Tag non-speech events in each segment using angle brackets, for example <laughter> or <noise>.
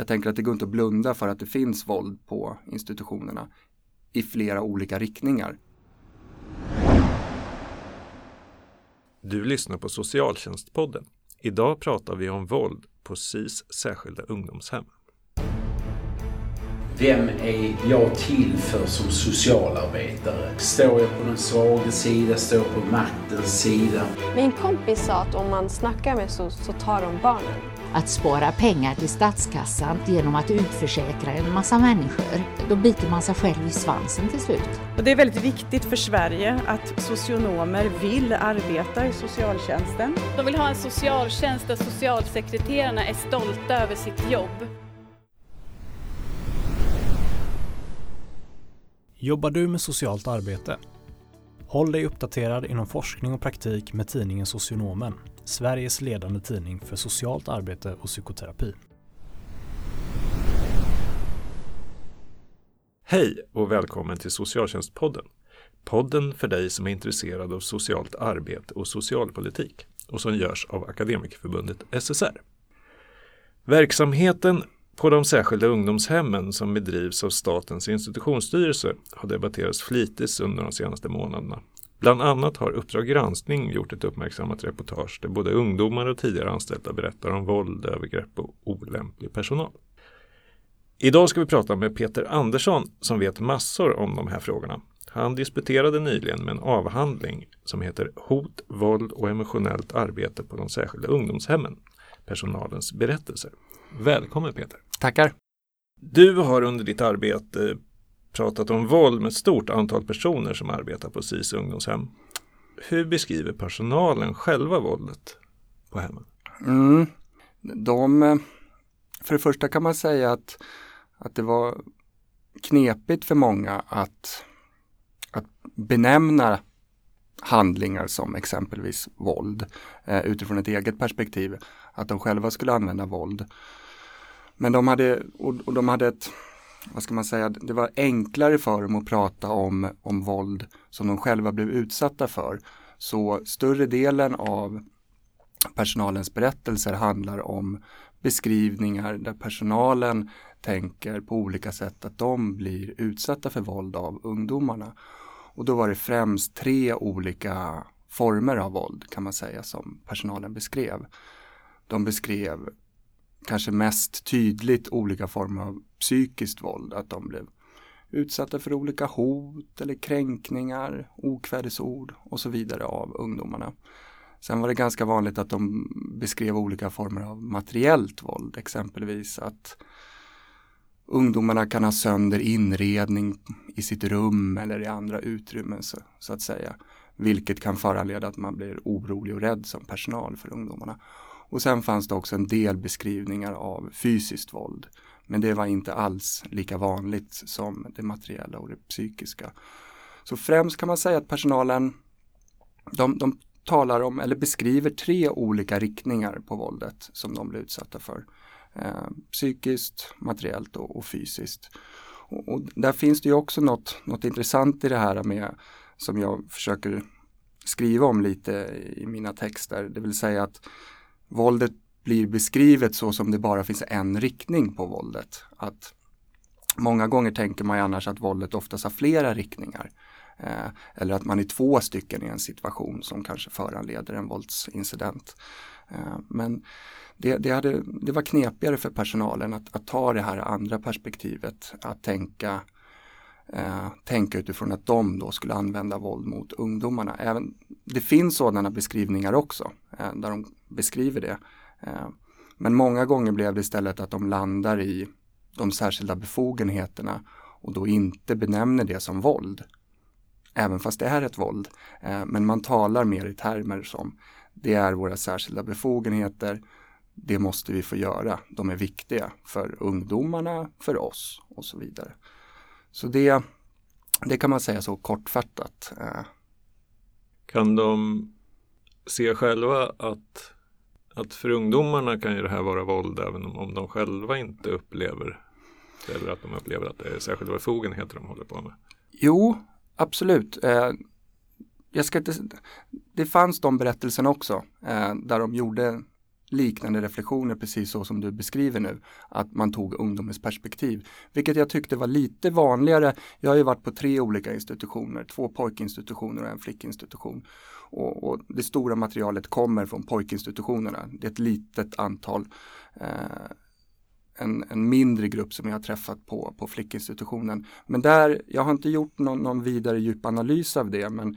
jag tänker att det går inte att blunda för att det finns våld på institutionerna i flera olika riktningar. Du lyssnar på Socialtjänstpodden. Idag pratar vi om våld på SIS särskilda ungdomshem. Vem är jag till för som socialarbetare? Står jag på den svaga sida? Står jag på maktens sida? Min kompis sa att om man snackar med så, så tar de barnen. Att spara pengar till statskassan genom att utförsäkra en massa människor. Då biter man sig själv i svansen till slut. Och det är väldigt viktigt för Sverige att socionomer vill arbeta i socialtjänsten. De vill ha en socialtjänst där socialsekreterarna är stolta över sitt jobb. Jobbar du med socialt arbete? Håll dig uppdaterad inom forskning och praktik med tidningen Socionomen, Sveriges ledande tidning för socialt arbete och psykoterapi. Hej och välkommen till Socialtjänstpodden. Podden för dig som är intresserad av socialt arbete och socialpolitik och som görs av Akademikerförbundet SSR. Verksamheten på de särskilda ungdomshemmen som bedrivs av Statens institutionsstyrelse har debatterats flitigt under de senaste månaderna. Bland annat har Uppdrag granskning gjort ett uppmärksammat reportage där både ungdomar och tidigare anställda berättar om våld, övergrepp och olämplig personal. Idag ska vi prata med Peter Andersson som vet massor om de här frågorna. Han disputerade nyligen med en avhandling som heter Hot, våld och emotionellt arbete på de särskilda ungdomshemmen. Personalens berättelser. Välkommen Peter! Tackar! Du har under ditt arbete pratat om våld med ett stort antal personer som arbetar på SIS ungdomshem. Hur beskriver personalen själva våldet på hemmen? Mm. De, eh, för det första kan man säga att, att det var knepigt för många att, att benämna handlingar som exempelvis våld eh, utifrån ett eget perspektiv. Att de själva skulle använda våld. Men de hade, och, och de hade ett, vad ska man säga, det var enklare för dem att prata om, om våld som de själva blev utsatta för. Så större delen av personalens berättelser handlar om beskrivningar där personalen tänker på olika sätt att de blir utsatta för våld av ungdomarna. Och då var det främst tre olika former av våld kan man säga som personalen beskrev. De beskrev kanske mest tydligt olika former av psykiskt våld, att de blev utsatta för olika hot eller kränkningar, okvädesord och så vidare av ungdomarna. Sen var det ganska vanligt att de beskrev olika former av materiellt våld, exempelvis att ungdomarna kan ha sönder inredning i sitt rum eller i andra utrymmen så, så att säga. Vilket kan föranleda att man blir orolig och rädd som personal för ungdomarna. Och sen fanns det också en del beskrivningar av fysiskt våld. Men det var inte alls lika vanligt som det materiella och det psykiska. Så främst kan man säga att personalen de, de talar om eller beskriver tre olika riktningar på våldet som de blir utsatta för. Eh, psykiskt, materiellt och, och fysiskt. Och, och, där finns det ju också något, något intressant i det här med som jag försöker skriva om lite i mina texter. Det vill säga att våldet blir beskrivet så som det bara finns en riktning på våldet. Att många gånger tänker man ju annars att våldet oftast har flera riktningar. Eh, eller att man är två stycken i en situation som kanske föranleder en våldsincident. Eh, men det, det, hade, det, var knepigare för personalen att, att, ta det här andra perspektivet, att tänka, eh, tänka utifrån att de då skulle använda våld mot ungdomarna. Även, det finns sådana beskrivningar också, eh, där de beskriver det. Eh, men många gånger blev det istället att de landar i de särskilda befogenheterna och då inte benämner det som våld. Även fast det är ett våld. Eh, men man talar mer i termer som det är våra särskilda befogenheter. Det måste vi få göra. De är viktiga för ungdomarna, för oss och så vidare. Så det, det kan man säga så kortfattat. Eh. Kan de se själva att att för ungdomarna kan ju det här vara våld även om de själva inte upplever eller att de upplever att det är särskilda befogenheter de håller på med. Jo, absolut. Eh, jag ska inte, det fanns de berättelserna också eh, där de gjorde liknande reflektioner precis så som du beskriver nu. Att man tog ungdomens perspektiv. Vilket jag tyckte var lite vanligare. Jag har ju varit på tre olika institutioner, två pojkinstitutioner och en flickinstitution. Och, och det stora materialet kommer från pojkinstitutionerna. Det är ett litet antal eh, en, en, mindre grupp som jag har träffat på, på flickinstitutionen. Men där, jag har inte gjort någon, någon vidare djup analys av det, men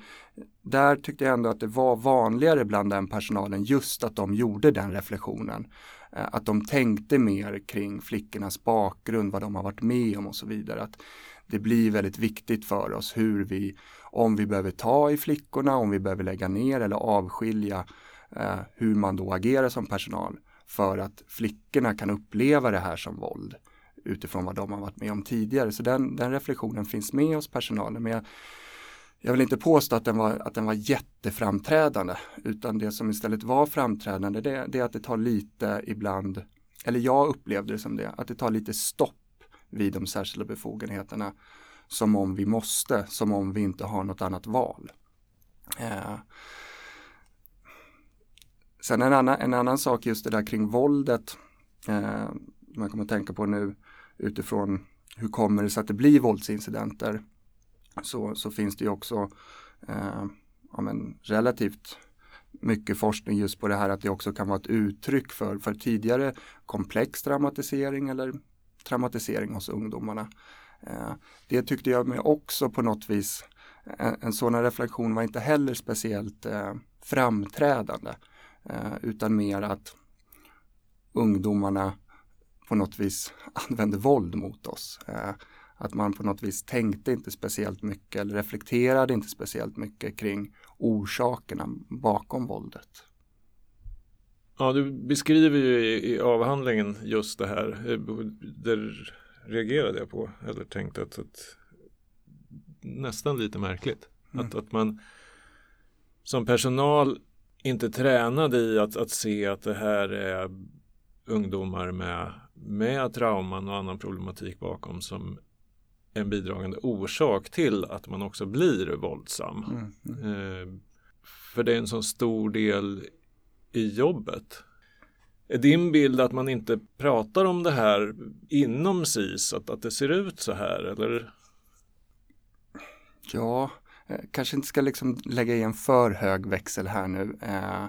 där tyckte jag ändå att det var vanligare bland den personalen just att de gjorde den reflektionen. Eh, att de tänkte mer kring flickornas bakgrund, vad de har varit med om och så vidare. Att det blir väldigt viktigt för oss hur vi, om vi behöver ta i flickorna, om vi behöver lägga ner eller avskilja, eh, hur man då agerar som personal för att flickorna kan uppleva det här som våld utifrån vad de har varit med om tidigare. Så den, den reflektionen finns med hos personalen. Men jag, jag vill inte påstå att den, var, att den var jätteframträdande utan det som istället var framträdande det, det är att det tar lite ibland, eller jag upplevde det som det, att det tar lite stopp vid de särskilda befogenheterna som om vi måste, som om vi inte har något annat val. Eh, Sen en annan, en annan sak just det där kring våldet. Eh, man kommer att tänka på nu utifrån hur kommer det sig att det blir våldsincidenter. Så, så finns det ju också eh, ja, men relativt mycket forskning just på det här att det också kan vara ett uttryck för, för tidigare komplex traumatisering eller traumatisering hos ungdomarna. Eh, det tyckte jag mig också på något vis, en, en sådan reflektion var inte heller speciellt eh, framträdande. Eh, utan mer att ungdomarna på något vis <laughs> använde våld mot oss. Eh, att man på något vis tänkte inte speciellt mycket eller reflekterade inte speciellt mycket kring orsakerna bakom våldet. Ja, du beskriver ju i, i avhandlingen just det här. Eh, där reagerade jag på eller tänkte att, att nästan lite märkligt. Mm. Att, att man som personal inte tränad i att, att se att det här är ungdomar med, med trauman och annan problematik bakom som en bidragande orsak till att man också blir våldsam. Mm, mm. Eh, för det är en så stor del i jobbet. Är din bild att man inte pratar om det här inom SIS, att, att det ser ut så här eller? Ja, Eh, kanske inte ska liksom lägga i en för hög växel här nu. Eh,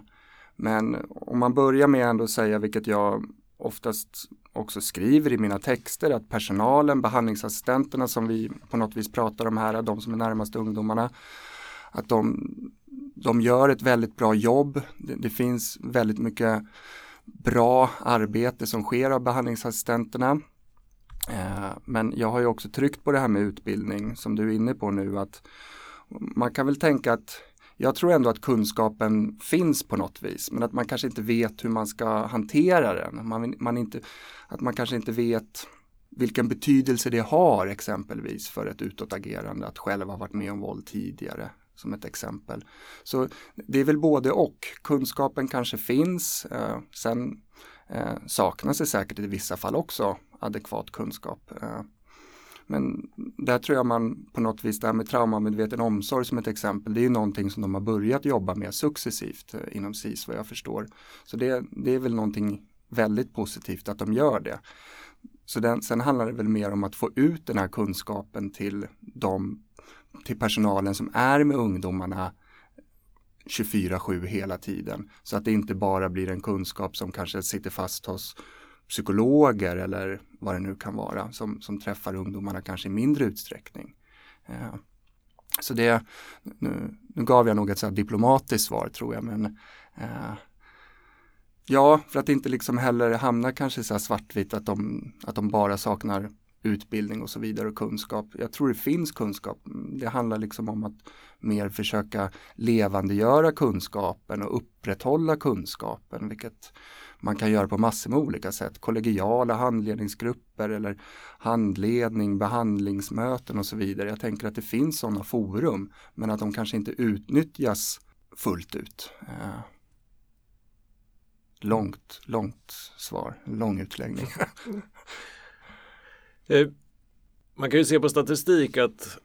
men om man börjar med ändå säga, vilket jag oftast också skriver i mina texter, att personalen, behandlingsassistenterna som vi på något vis pratar om här, de som är närmast ungdomarna, att de, de gör ett väldigt bra jobb. Det, det finns väldigt mycket bra arbete som sker av behandlingsassistenterna. Eh, men jag har ju också tryckt på det här med utbildning som du är inne på nu att man kan väl tänka att jag tror ändå att kunskapen finns på något vis men att man kanske inte vet hur man ska hantera den. Man, man inte, att man kanske inte vet vilken betydelse det har exempelvis för ett utåtagerande att själv ha varit med om våld tidigare som ett exempel. Så det är väl både och. Kunskapen kanske finns. Eh, sen eh, saknas det säkert i vissa fall också adekvat kunskap. Eh, men där tror jag man på något vis, det här med traumamedveten omsorg som ett exempel, det är ju någonting som de har börjat jobba med successivt eh, inom SIS vad jag förstår. Så det, det är väl någonting väldigt positivt att de gör det. Så den, sen handlar det väl mer om att få ut den här kunskapen till de, till personalen som är med ungdomarna 24-7 hela tiden. Så att det inte bara blir en kunskap som kanske sitter fast hos psykologer eller vad det nu kan vara som, som träffar ungdomarna kanske i mindre utsträckning. Eh, så det, nu, nu, gav jag nog ett så diplomatiskt svar tror jag men eh, Ja, för att inte liksom heller hamna kanske så svartvitt att de, att de bara saknar utbildning och så vidare och kunskap. Jag tror det finns kunskap. Det handlar liksom om att mer försöka levandegöra kunskapen och upprätthålla kunskapen, vilket man kan göra på massor med olika sätt. Kollegiala handledningsgrupper eller handledning, behandlingsmöten och så vidare. Jag tänker att det finns sådana forum men att de kanske inte utnyttjas fullt ut. Eh, långt, långt svar, lång utläggning. <laughs> Eh, man kan ju se på statistik att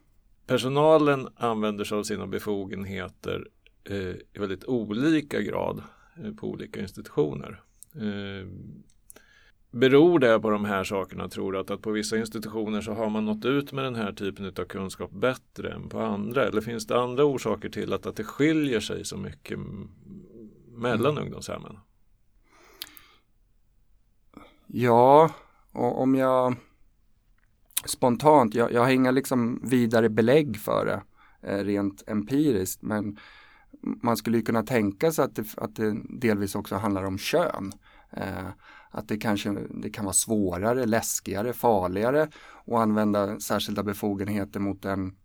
personalen använder sig av sina befogenheter eh, i väldigt olika grad på olika institutioner. Eh, beror det på de här sakerna tror du? Att, att på vissa institutioner så har man nått ut med den här typen av kunskap bättre än på andra? Eller finns det andra orsaker till att, att det skiljer sig så mycket mellan mm. ungdomshemmen? Ja, och om jag spontant, jag, jag har inga liksom vidare belägg för det eh, rent empiriskt men man skulle ju kunna tänka sig att det, att det delvis också handlar om kön. Eh, att det kanske det kan vara svårare, läskigare, farligare att använda särskilda befogenheter mot en,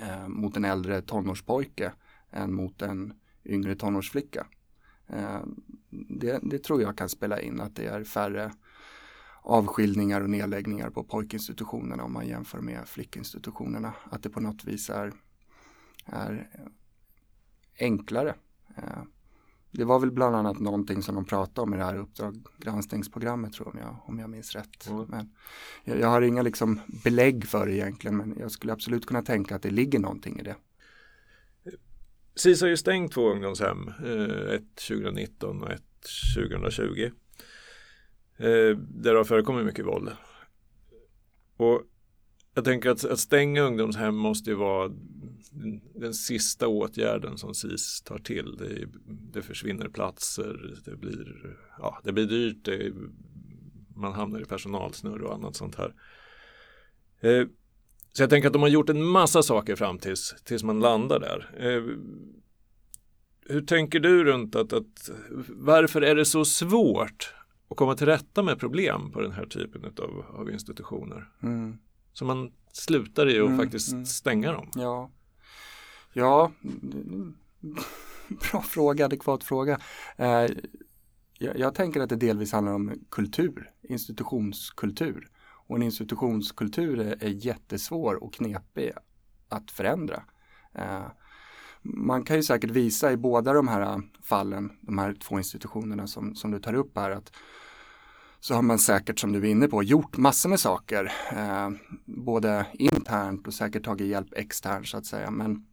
eh, mot en äldre tonårspojke än mot en yngre tonårsflicka. Eh, det, det, tror jag kan spela in att det är färre avskiljningar och nedläggningar på pojkinstitutionerna om man jämför med flickinstitutionerna. Att det på något vis är, är enklare. Eh, det var väl bland annat någonting som de pratade om i det här Uppdrag granskningsprogrammet tror jag, om jag minns rätt. Mm. Men jag, jag, har inga liksom belägg för det egentligen men jag skulle absolut kunna tänka att det ligger någonting i det. SIS har ju stängt två ungdomshem, eh, ett 2019 och ett 2020. Eh, där det har förekommit mycket våld. Och jag tänker att, att stänga ungdomshem måste ju vara den, sista åtgärden som SIS tar till. Det, det försvinner platser, det blir, ja, det blir dyrt, det, man hamnar i personalsnurr och annat sånt här. Eh, så jag tänker att de har gjort en massa saker fram tills, tills man landar där. Eh, hur tänker du runt att, att varför är det så svårt att komma till rätta med problem på den här typen av, av institutioner? Mm. Så man slutar i att mm, faktiskt mm. stänga dem. Ja, ja <laughs> bra fråga, adekvat fråga. Eh, jag, jag, tänker att det delvis handlar om kultur, institutionskultur. Och en institutionskultur är, är jättesvår och knepig att förändra. Eh, man kan ju säkert visa i båda de här fallen, de här två institutionerna som, som du tar upp här, att så har man säkert som du är inne på gjort massor med saker. Eh, både internt och säkert tagit hjälp externt så att säga. Men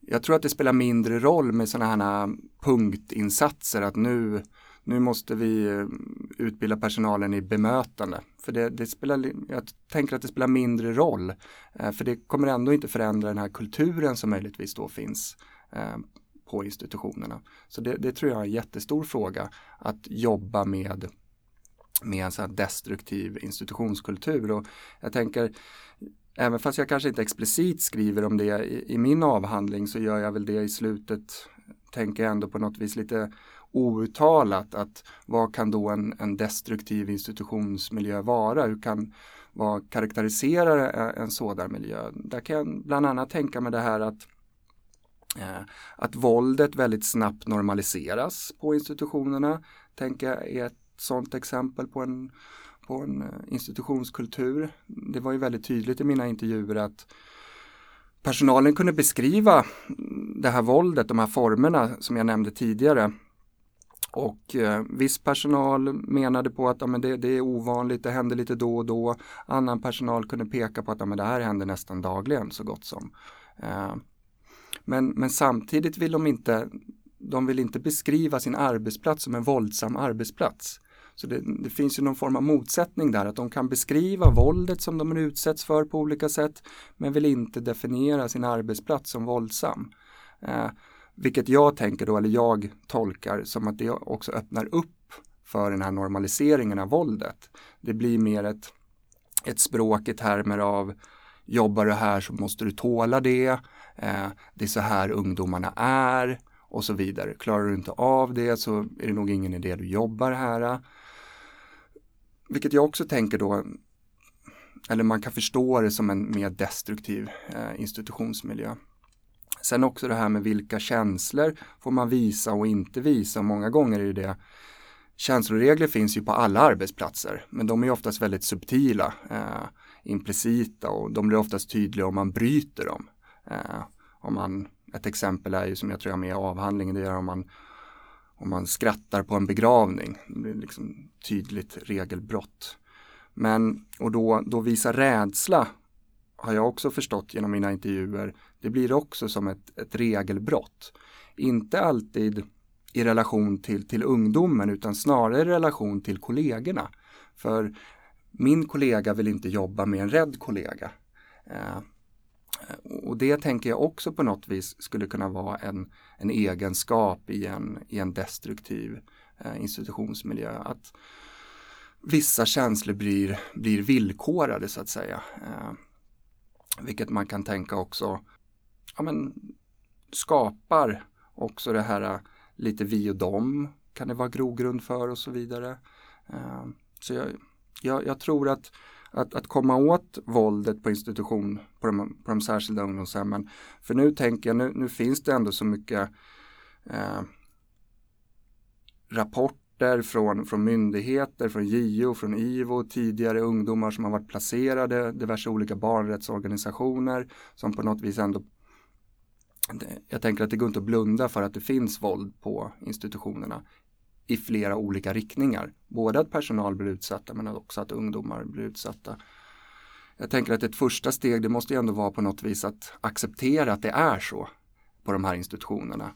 jag tror att det spelar mindre roll med sådana här punktinsatser att nu, nu måste vi eh, utbilda personalen i bemötande. För det, det spelar, jag tänker att det spelar mindre roll. Eh, för det kommer ändå inte förändra den här kulturen som möjligtvis då finns eh, på institutionerna. Så det, det, tror jag är en jättestor fråga att jobba med med en sån destruktiv institutionskultur. Och jag tänker, även fast jag kanske inte explicit skriver om det i, i, min avhandling så gör jag väl det i slutet, tänker jag ändå på något vis lite outtalat att vad kan då en, en destruktiv institutionsmiljö vara? Hur kan, vad karaktäriserar en sådan miljö? Där kan jag bland annat tänka mig det här att Eh, att våldet väldigt snabbt normaliseras på institutionerna, tänker jag är ett sådant exempel på en, på en eh, institutionskultur. Det var ju väldigt tydligt i mina intervjuer att personalen kunde beskriva det här våldet, de här formerna som jag nämnde tidigare. Och eh, viss personal menade på att ja, men det, det, är ovanligt, det händer lite då och då. Annan personal kunde peka på att ja, men det här händer nästan dagligen så gott som. Eh, men, men samtidigt vill de inte, de vill inte beskriva sin arbetsplats som en våldsam arbetsplats. Så det, det, finns ju någon form av motsättning där, att de kan beskriva våldet som de utsätts för på olika sätt, men vill inte definiera sin arbetsplats som våldsam. Eh, vilket jag tänker då, eller jag tolkar som att det också öppnar upp för den här normaliseringen av våldet. Det blir mer ett, ett språk i termer av jobbar du här så måste du tåla det, eh, det är så här ungdomarna är och så vidare. Klarar du inte av det så är det nog ingen idé du jobbar här. Vilket jag också tänker då, eller man kan förstå det som en mer destruktiv eh, institutionsmiljö. Sen också det här med vilka känslor får man visa och inte visa. Många gånger är det Känsloregler finns ju på alla arbetsplatser, men de är oftast väldigt subtila. Eh, implicita och de blir oftast tydliga om man bryter dem. Eh, om man, ett exempel är ju som jag tror jag med i avhandlingen, det är om man, om man skrattar på en begravning. Det blir liksom tydligt regelbrott. Men, och då, då visa rädsla har jag också förstått genom mina intervjuer, det blir också som ett, ett regelbrott. Inte alltid i relation till, till ungdomen utan snarare i relation till kollegorna. För min kollega vill inte jobba med en rädd kollega. Eh, och det tänker jag också på något vis skulle kunna vara en, en egenskap i en, i en destruktiv eh, institutionsmiljö. Att vissa känslor blir, blir villkorade så att säga. Eh, vilket man kan tänka också ja, men, skapar också det här eh, lite vi och dem kan det vara grogrund för och så vidare. Eh, så jag, jag, jag tror att att, att komma åt våldet på institution på de, på de särskilda ungdomshemmen. För nu tänker jag, nu, nu finns det ändå så mycket eh, rapporter från, från myndigheter, från JO, från IVO, tidigare ungdomar som har varit placerade, diverse olika barnrättsorganisationer som på något vis ändå jag tänker att det går inte att blunda för att det finns våld på institutionerna i flera olika riktningar. Både att personal blir utsatta men också att ungdomar blir utsatta. Jag tänker att ett första steg det måste ju ändå vara på något vis att acceptera att det är så på de här institutionerna.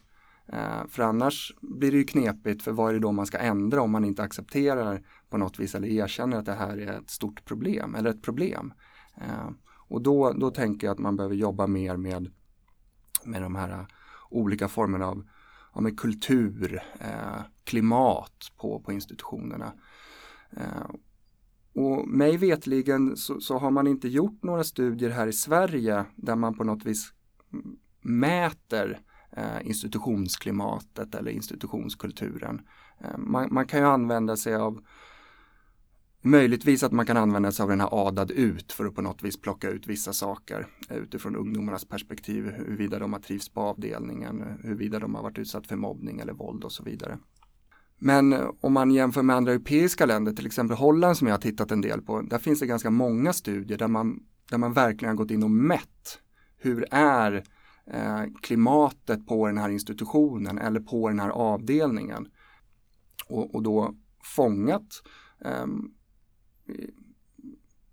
Eh, för annars blir det ju knepigt för vad är det då man ska ändra om man inte accepterar på något vis eller erkänner att det här är ett stort problem eller ett problem. Eh, och då, då tänker jag att man behöver jobba mer med, med de här olika formerna av ja, med kultur, eh, klimat på, på institutionerna. Eh, och mig vetligen så, så, har man inte gjort några studier här i Sverige där man på något vis mäter eh, institutionsklimatet eller institutionskulturen. Eh, man, man, kan ju använda sig av Möjligtvis att man kan använda sig av den här adad ut för att på något vis plocka ut vissa saker eh, utifrån ungdomarnas perspektiv, huruvida de har trivts på avdelningen, huruvida de har varit utsatt för mobbning eller våld och så vidare. Men eh, om man jämför med andra europeiska länder, till exempel Holland som jag har tittat en del på, där finns det ganska många studier där man, där man verkligen har gått in och mätt hur är eh, klimatet på den här institutionen eller på den här avdelningen och, och då fångat eh,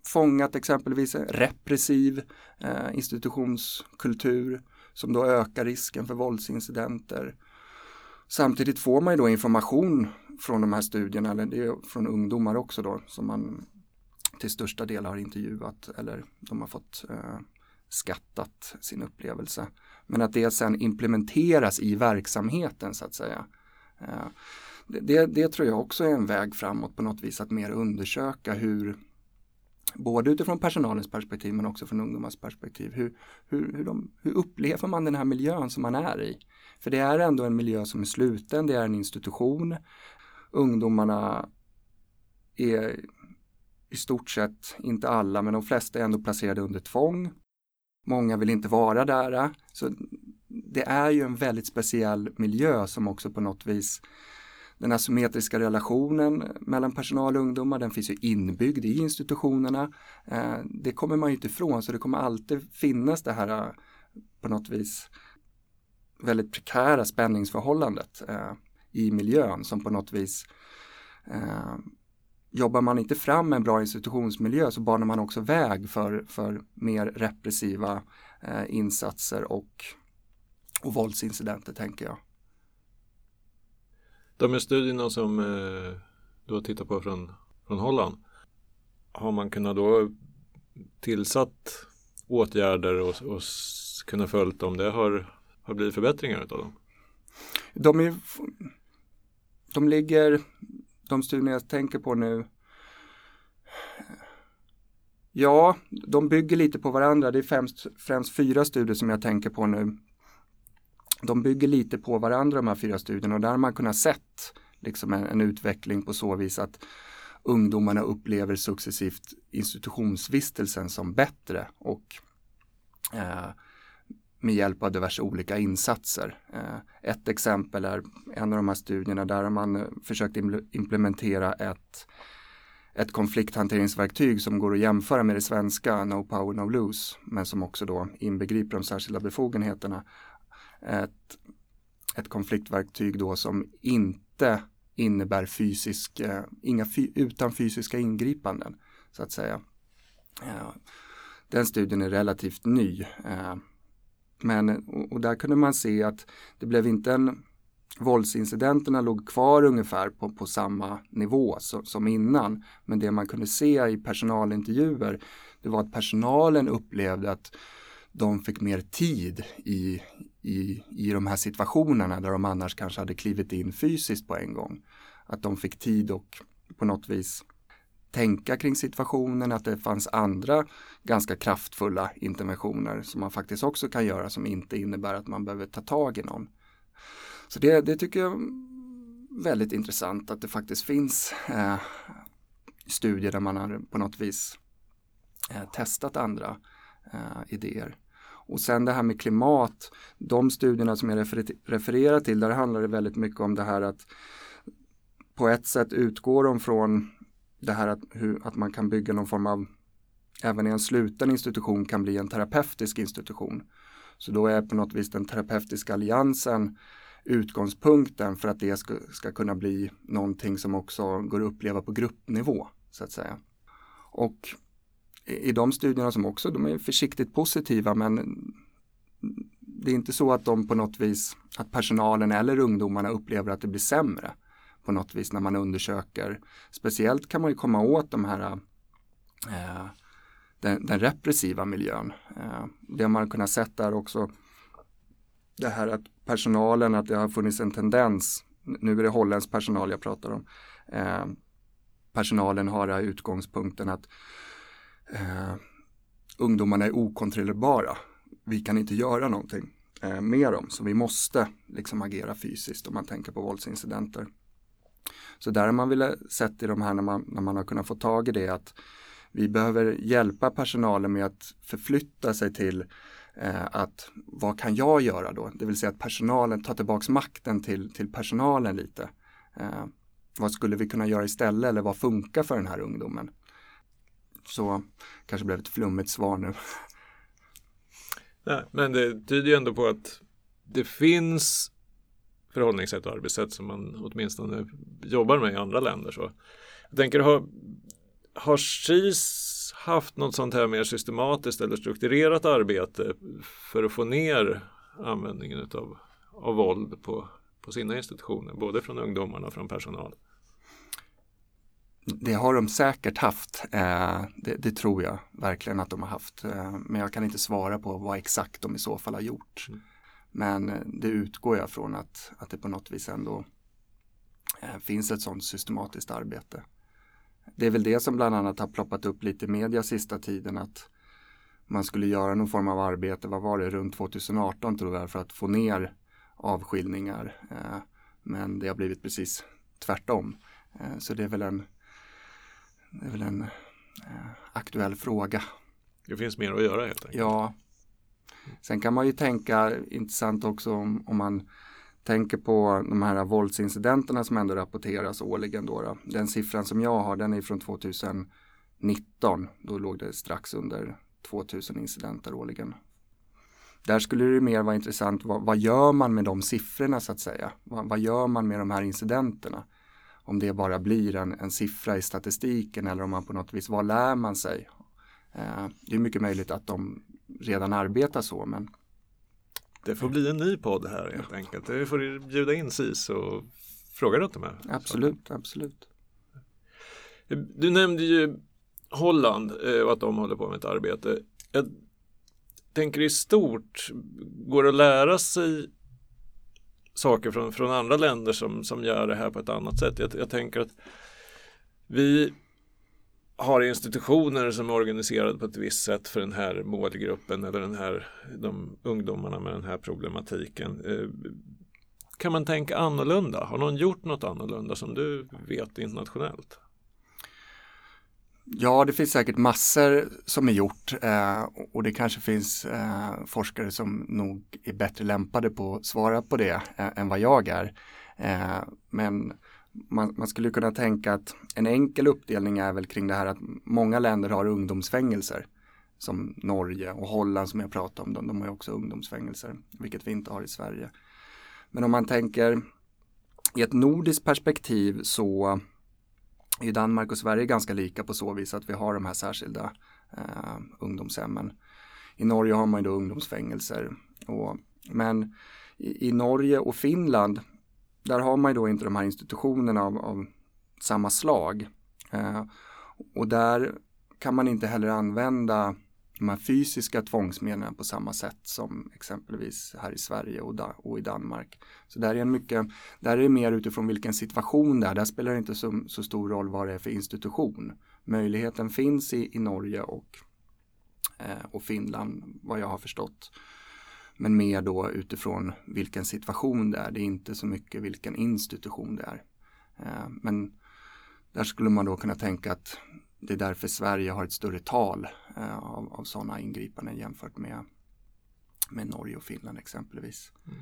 fångat exempelvis repressiv eh, institutionskultur som då ökar risken för våldsincidenter. Samtidigt får man ju då information från de här studierna, eller det är från ungdomar också då, som man till största del har intervjuat eller de har fått eh, skattat sin upplevelse. Men att det sen implementeras i verksamheten så att säga. Eh, det, det tror jag också är en väg framåt på något vis att mer undersöka hur både utifrån personalens perspektiv men också från ungdomars perspektiv. Hur, hur, hur, de, hur upplever man den här miljön som man är i? För det är ändå en miljö som är sluten, det är en institution. Ungdomarna är i stort sett, inte alla, men de flesta är ändå placerade under tvång. Många vill inte vara där. Så det är ju en väldigt speciell miljö som också på något vis den asymmetriska relationen mellan personal och ungdomar, den finns ju inbyggd i institutionerna. Eh, det kommer man ju inte ifrån, så det kommer alltid finnas det här eh, på något vis väldigt prekära spänningsförhållandet eh, i miljön som på något vis jobbar man inte fram en bra institutionsmiljö så banar man också väg för, för mer repressiva insatser och, och våldsincidenter tänker jag. De här studierna som eh, du har tittat på från, från Holland. Har man kunnat då tillsatt åtgärder och, och kunnat följt om det har, har blivit förbättringar av dem? De, är, de ligger, de studier jag tänker på nu, Ja, de bygger lite på varandra. Det är främst, främst fyra studier som jag tänker på nu de bygger lite på varandra de här fyra studierna och där har man kunnat sett liksom en, en utveckling på så vis att ungdomarna upplever successivt institutionsvistelsen som bättre och eh, med hjälp av diverse olika insatser. Eh, ett exempel är en av de här studierna där man eh, försökt implementera ett, ett konflikthanteringsverktyg som går att jämföra med det svenska No Power No Lose men som också då inbegriper de särskilda befogenheterna ett, ett konfliktverktyg då som inte innebär fysisk, eh, inga fy, utan fysiska ingripanden så att säga. Eh, den studien är relativt ny. Eh, men, och, och, där kunde man se att det blev inte en, våldsincidenterna låg kvar ungefär på, på samma nivå så, som innan. Men det man kunde se i personalintervjuer det var att personalen upplevde att de fick mer tid i, i, i de här situationerna där de annars kanske hade klivit in fysiskt på en gång. Att de fick tid och på något vis tänka kring situationen, att det fanns andra ganska kraftfulla interventioner som man faktiskt också kan göra som inte innebär att man behöver ta tag i någon. Så det, det tycker jag är väldigt intressant att det faktiskt finns eh, studier där man har på något vis eh, testat andra eh, idéer. Och sen det här med klimat, de studierna som jag refer refererar till, där handlar det väldigt mycket om det här att på ett sätt utgår de från det här att, hur, att man kan bygga någon form av, även i en sluten institution kan bli en terapeutisk institution. Så då är på något vis den terapeutiska alliansen utgångspunkten för att det ska, ska kunna bli någonting som också går att uppleva på gruppnivå så att säga. Och i de studierna som också, de är försiktigt positiva men det är inte så att de på något vis, att personalen eller ungdomarna upplever att det blir sämre på något vis när man undersöker. Speciellt kan man ju komma åt de här eh, den, den, repressiva miljön. Eh, det man kunnat sett där också det här att personalen, att det har funnits en tendens, nu är det holländsk personal jag pratar om, eh, personalen har utgångspunkten att eh, ungdomarna är okontrollerbara. Vi kan inte göra någonting eh, med dem, så vi måste liksom agera fysiskt om man tänker på våldsincidenter. Så där har man velat sett i de här när man, när man har kunnat få tag i det att vi behöver hjälpa personalen med att förflytta sig till eh, att vad kan jag göra då? Det vill säga att personalen tar tillbaks makten till, till personalen lite. Eh, vad skulle vi kunna göra istället eller vad funkar för den här ungdomen? Så kanske blev ett flummigt svar nu. Nej, men det tyder ju ändå på att det finns förhållningssätt och arbetssätt som man åtminstone jobbar med i andra länder. Så jag tänker, har, har KIS haft något sånt här mer systematiskt eller strukturerat arbete för att få ner användningen utav, av våld på, på sina institutioner, både från ungdomarna och från personal? Det har de säkert haft. Eh, det, det, tror jag verkligen att de har haft. Eh, men jag kan inte svara på vad exakt de i så fall har gjort. Mm. Men eh, det utgår jag från att, att det på något vis ändå finns ett sådant systematiskt arbete. Det är väl det som bland annat har ploppat upp lite i media sista tiden att man skulle göra någon form av arbete, vad var det, runt 2018 tror jag, för att få ner avskiljningar. Men det har blivit precis tvärtom. Så det är väl en det är väl en eh, aktuell fråga. Det finns mer att göra helt enkelt. Ja. Sen kan man ju tänka intressant också om, om man tänker på de här våldsincidenterna som ändå rapporteras årligen. Då, då. Den siffran som jag har den är från 2019. Då låg det strax under 2000 incidenter årligen. Där skulle det mer vara intressant, vad, vad gör man med de siffrorna så att säga? Vad, vad, gör man med de här incidenterna? Om det bara blir en, en siffra i statistiken eller om man på något vis, vad lär man sig? Eh, det är mycket möjligt att de redan arbetar så men det får bli en ny podd här helt enkelt. Vi får bjuda in SIS och fråga runt de här. Absolut, så. absolut. Du nämnde ju Holland eh, och att de håller på med ett arbete. Jag tänker i stort, går det att lära sig saker från, från andra länder som, som gör det här på ett annat sätt. Jag, jag tänker att vi har institutioner som är organiserade på ett visst sätt för den här målgruppen eller den här, de ungdomarna med den här problematiken. Eh, kan man tänka annorlunda? Har någon gjort något annorlunda som du vet internationellt? Ja, det finns säkert massor som är gjort eh, och det kanske finns eh, forskare som nog är bättre lämpade på att svara på det eh, än vad jag är. Eh, men man, man, skulle kunna tänka att en enkel uppdelning är väl kring det här att många länder har ungdomsfängelser. Som Norge och Holland som jag pratade om, de, de har ju också ungdomsfängelser, vilket vi inte har i Sverige. Men om man tänker i ett nordiskt perspektiv så i Danmark och Sverige ganska lika på så vis att vi har de här särskilda eh, ungdomshemmen. I Norge har man ju då ungdomsfängelser. Och, men i, i, Norge och Finland där har man ju då inte de här institutionerna av, av samma slag. Eh, och där kan man inte heller använda de här fysiska tvångsmedlen på samma sätt som exempelvis här i Sverige och, da, och i Danmark. Så där är, en mycket, där är det mer utifrån vilken situation det är. Där spelar det inte så, så stor roll vad det är för institution. Möjligheten finns i, i Norge och, eh, och Finland vad jag har förstått. Men mer då utifrån vilken situation det är. Det är inte så mycket vilken institution det är. Eh, men där skulle man då kunna tänka att det är därför Sverige har ett större tal eh, av, av sådana ingripanden jämfört med, med Norge och Finland exempelvis. Mm.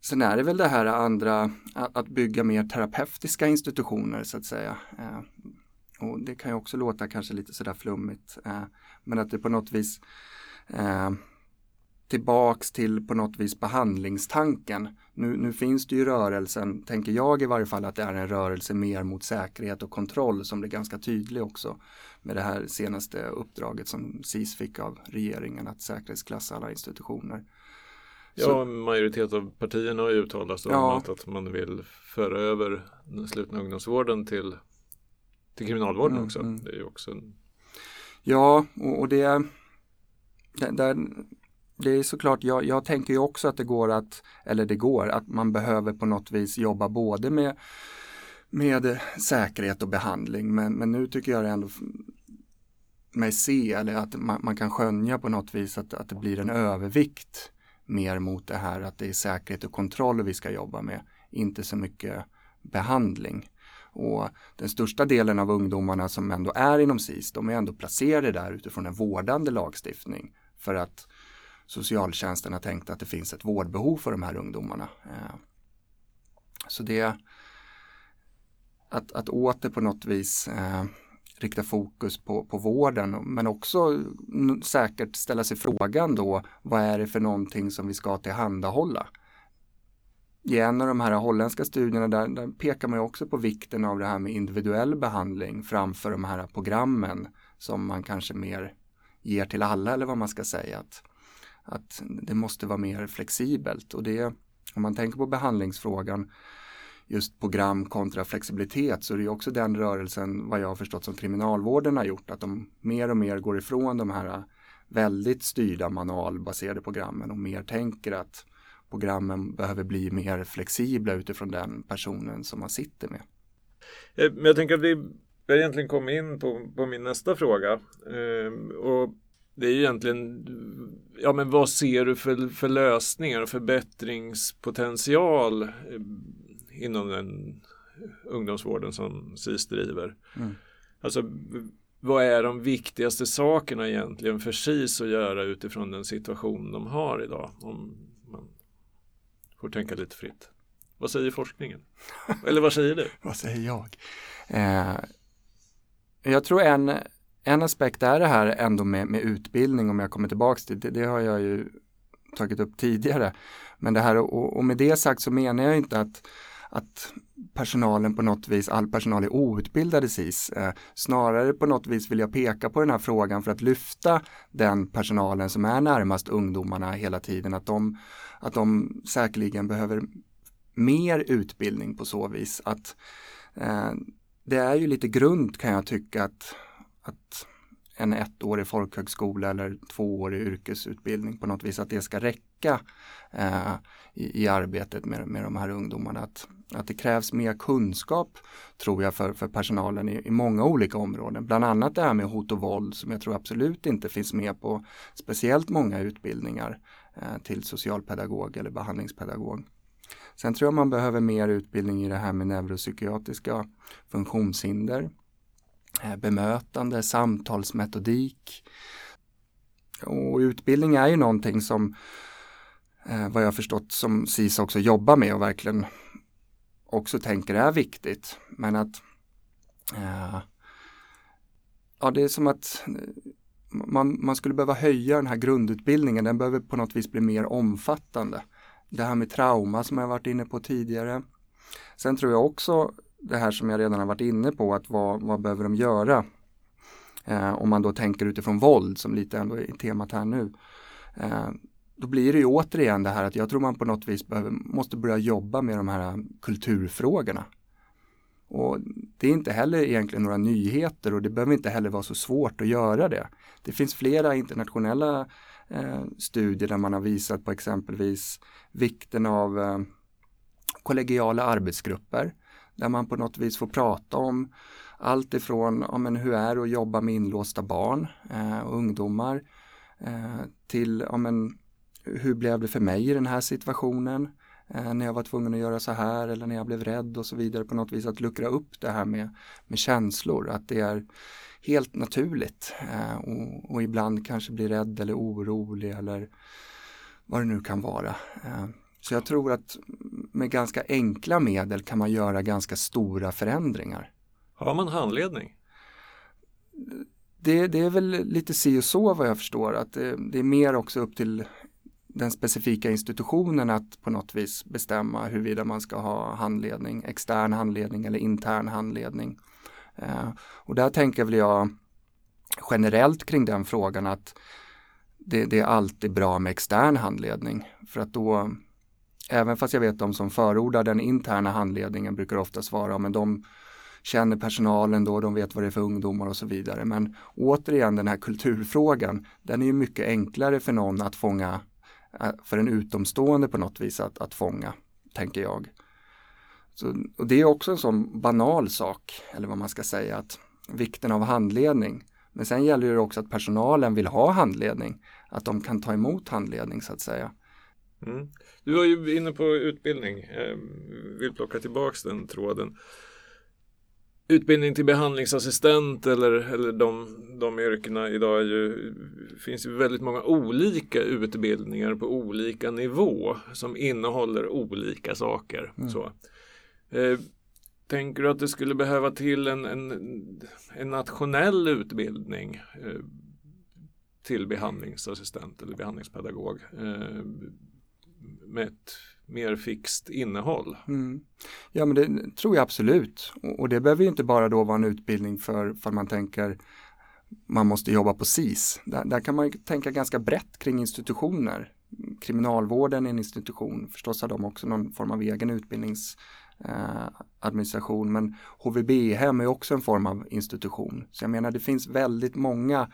Sen är det väl det här andra, att, att bygga mer terapeutiska institutioner så att säga. Eh, och det kan ju också låta kanske lite sådär flummigt. Eh, men att det på något vis eh, tillbaks till på något vis behandlingstanken. Nu, nu, finns det ju rörelsen, tänker jag i varje fall, att det är en rörelse mer mot säkerhet och kontroll som blir ganska tydlig också med det här senaste uppdraget som SIS fick av regeringen att säkerhetsklassa alla institutioner. Ja, Så, majoritet av partierna har ju uttalat ja, att, att man vill föra över den slutna ungdomsvården till, till kriminalvården mm, också. Mm. Det är ju också en... Ja, och, och det, det där det är såklart, jag, jag tänker ju också att det går att, eller det går, att man behöver på något vis jobba både med, med säkerhet och behandling. Men, men nu tycker jag det ändå mig se, eller att man, man, kan skönja på något vis att, att det blir en övervikt mer mot det här att det är säkerhet och kontroll vi ska jobba med, inte så mycket behandling. Och den största delen av ungdomarna som ändå är inom SIS, de är ändå placerade där utifrån en vårdande lagstiftning för att socialtjänsten har tänkt att det finns ett vårdbehov för de här ungdomarna. Eh, så det att, att åter på något vis eh, rikta fokus på, på vården men också säkert ställa sig frågan då vad är det för någonting som vi ska tillhandahålla? I en av de här holländska studierna där, där pekar man också på vikten av det här med individuell behandling framför de här programmen som man kanske mer ger till alla eller vad man ska säga. Att att det måste vara mer flexibelt och det om man tänker på behandlingsfrågan just program kontra flexibilitet så är det också den rörelsen vad jag har förstått som kriminalvården har gjort att de mer och mer går ifrån de här väldigt styrda manualbaserade programmen och mer tänker att programmen behöver bli mer flexibla utifrån den personen som man sitter med. Eh, men jag tänker att vi har egentligen kommit in på, på min nästa fråga. Eh, och det är ju egentligen, ja men vad ser du för, för lösningar och förbättringspotential eh, inom den ungdomsvården som SIS driver? Mm. Alltså vad är de viktigaste sakerna egentligen för SIS att göra utifrån den situation de har idag? Om man får tänka lite fritt. Vad säger forskningen? <laughs> Eller vad säger du? vad säger jag? Eh, jag tror en en aspekt är det här ändå med, med utbildning om jag kommer tillbaks till det, det har jag ju tagit upp tidigare. Men det här och, och med det sagt så menar jag inte att att personalen på något vis, all personal är outbildad i SIS. Eh, snarare på något vis vill jag peka på den här frågan för att lyfta den personalen som är närmast ungdomarna hela tiden. Att de, att de säkerligen behöver mer utbildning på så vis. Att eh, Det är ju lite grund kan jag tycka att att en ettårig folkhögskola eller tvåårig yrkesutbildning på något vis att det ska räcka eh, i, i, arbetet med, med de här ungdomarna. Att, att det krävs mer kunskap tror jag för, för personalen i, i många olika områden. Bland annat det här med hot och våld som jag tror absolut inte finns med på speciellt många utbildningar eh, till socialpedagog eller behandlingspedagog. Sen tror jag man behöver mer utbildning i det här med neuropsykiatriska funktionshinder Eh, bemötande, samtalsmetodik. Och utbildning är ju någonting som eh, vad jag förstått som SIS också jobbar med och verkligen också tänker är viktigt. Men att eh, ja, det är som att man, man skulle behöva höja den här grundutbildningen. Den behöver på något vis bli mer omfattande. Det här med trauma som jag varit inne på tidigare. Sen tror jag också det här som jag redan har varit inne på, att vad, vad behöver de göra? Eh, om man då tänker utifrån våld som lite ändå är temat här nu. Eh, då blir det ju återigen det här att jag tror man på något vis behöver, måste börja jobba med de här kulturfrågorna. Och det är inte heller egentligen några nyheter och det behöver inte heller vara så svårt att göra det. Det finns flera internationella eh, studier där man har visat på exempelvis vikten av eh, kollegiala arbetsgrupper där man på något vis får prata om allt ifrån ja, men hur är det att jobba med inlåsta barn eh, och ungdomar eh, till ja, men, hur blev det för mig i den här situationen eh, när jag var tvungen att göra så här eller när jag blev rädd och så vidare på något vis att luckra upp det här med, med känslor att det är helt naturligt eh, och, och, ibland kanske blir rädd eller orolig eller vad det nu kan vara. Eh. Så jag tror att med ganska enkla medel kan man göra ganska stora förändringar. Har man handledning? Det, det är väl lite si och så vad jag förstår att det, det, är mer också upp till den specifika institutionen att på något vis bestämma huruvida man ska ha handledning, extern handledning eller intern handledning. Eh, och där tänker väl jag generellt kring den frågan att det, det, är alltid bra med extern handledning för att då även fast jag vet de som förordar den interna handledningen brukar ofta svara men de känner personalen då, de vet vad det är för ungdomar och så vidare. Men återigen den här kulturfrågan, den är ju mycket enklare för någon att fånga, eh, för en utomstående på något vis att, att fånga, tänker jag. Så, och det är också en sån banal sak, eller vad man ska säga, att vikten av handledning. Men sen gäller det också att personalen vill ha handledning, att de kan ta emot handledning så att säga. Mm. Du var ju inne på utbildning, eh, vill plocka tillbaks den tråden. Utbildning till behandlingsassistent eller, eller de, de yrkena idag är ju, finns ju väldigt många olika utbildningar på olika nivå som innehåller olika saker. Mm. Så. Eh, tänker du att det skulle behöva till en, en, en nationell utbildning eh, till behandlingsassistent eller behandlingspedagog? Eh, med ett mer fixt innehåll. Mm. Ja men det tror jag absolut och det behöver ju inte bara då vara en utbildning för, för man tänker man måste jobba på SIS. Där, där kan man tänka ganska brett kring institutioner. Kriminalvården är en institution, förstås har de också någon form av egen utbildningsadministration, eh, men HVB-hem är också en form av institution. Så jag menar det finns väldigt många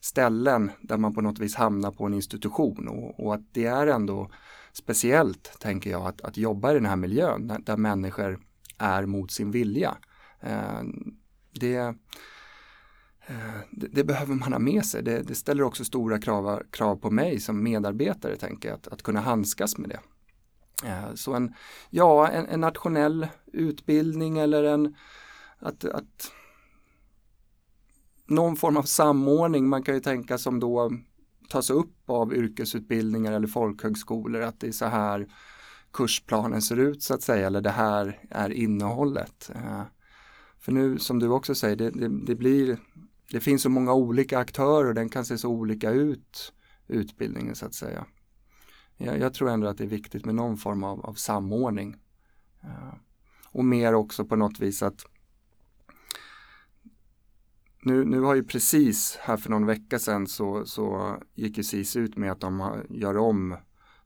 ställen där man på något vis hamnar på en institution och, och att det är ändå speciellt, tänker jag, att, att jobba i den här miljön där, där människor är mot sin vilja. Eh, det, eh, det, det, behöver man ha med sig. Det, det, ställer också stora krav, krav på mig som medarbetare, tänker jag, att, att kunna handskas med det. Eh, så en, ja, en, en, nationell utbildning eller en att, att någon form av samordning, man kan ju tänka som då tas upp av yrkesutbildningar eller folkhögskolor att det är så här kursplanen ser ut så att säga eller det här är innehållet. Eh, för nu som du också säger, det, det, det, blir, det finns så många olika aktörer och den kan se så olika ut utbildningen så att säga. Jag, jag tror ändå att det är viktigt med någon form av, av samordning. Eh, och mer också på något vis att nu, nu har ju precis här för någon vecka sedan så, så gick ju SIS ut med att de gör om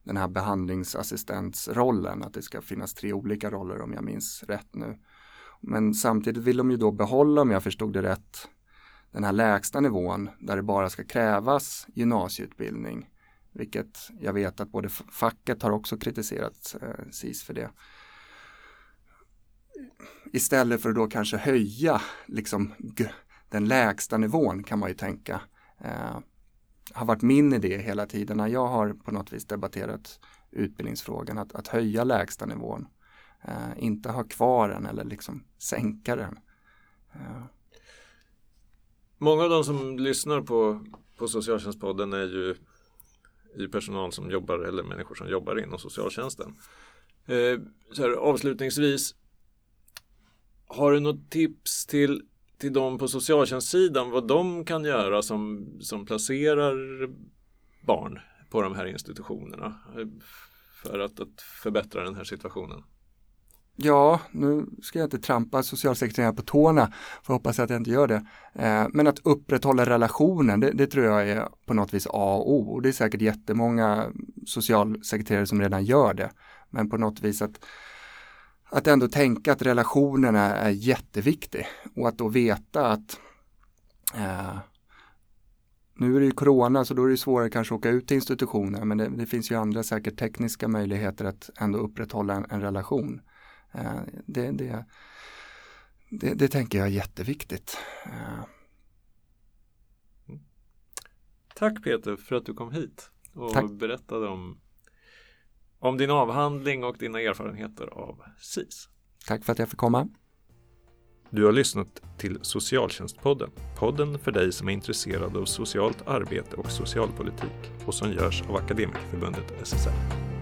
den här behandlingsassistentsrollen, att det ska finnas tre olika roller om jag minns rätt nu. Men samtidigt vill de ju då behålla, om jag förstod det rätt, den här lägsta nivån där det bara ska krävas gymnasieutbildning. Vilket jag vet att både facket har också kritiserat eh, SIS för det. Istället för att då kanske höja liksom den lägsta nivån kan man ju tänka. Eh, har varit min idé hela tiden när jag har på något vis debatterat utbildningsfrågan att, att höja lägsta nivån. Eh, inte ha kvar den eller liksom sänka den. Eh. Många av de som lyssnar på, på Socialtjänstpodden är ju i personal som jobbar eller människor som jobbar inom socialtjänsten. Eh, så här, avslutningsvis, har du något tips till till dem på socialtjänstsidan vad de kan göra som, som placerar barn på de här institutionerna eh, för att, att förbättra den här situationen? Ja, nu ska jag inte trampa socialsekreterarna på tårna, för hoppas att jag inte gör det. Eh, men att upprätthålla relationen, det, det, tror jag är på något vis A och O. Och det är säkert jättemånga socialsekreterare som redan gör det. Men på något vis att, att ändå tänka att relationerna är jätteviktig och att då veta att eh, nu är det ju corona så då är det svårare kanske att åka ut till institutioner men det, det finns ju andra säkert tekniska möjligheter att ändå upprätthålla en, en relation. Eh, det, det, det, det, tänker jag är jätteviktigt. Eh. Tack Peter för att du kom hit och Tack. berättade om, om din avhandling och dina erfarenheter av SIS. Tack för att jag fick komma. Du har lyssnat till Socialtjänstpodden. Podden för dig som är intresserad av socialt arbete och socialpolitik och som görs av Akademikerförbundet SSR.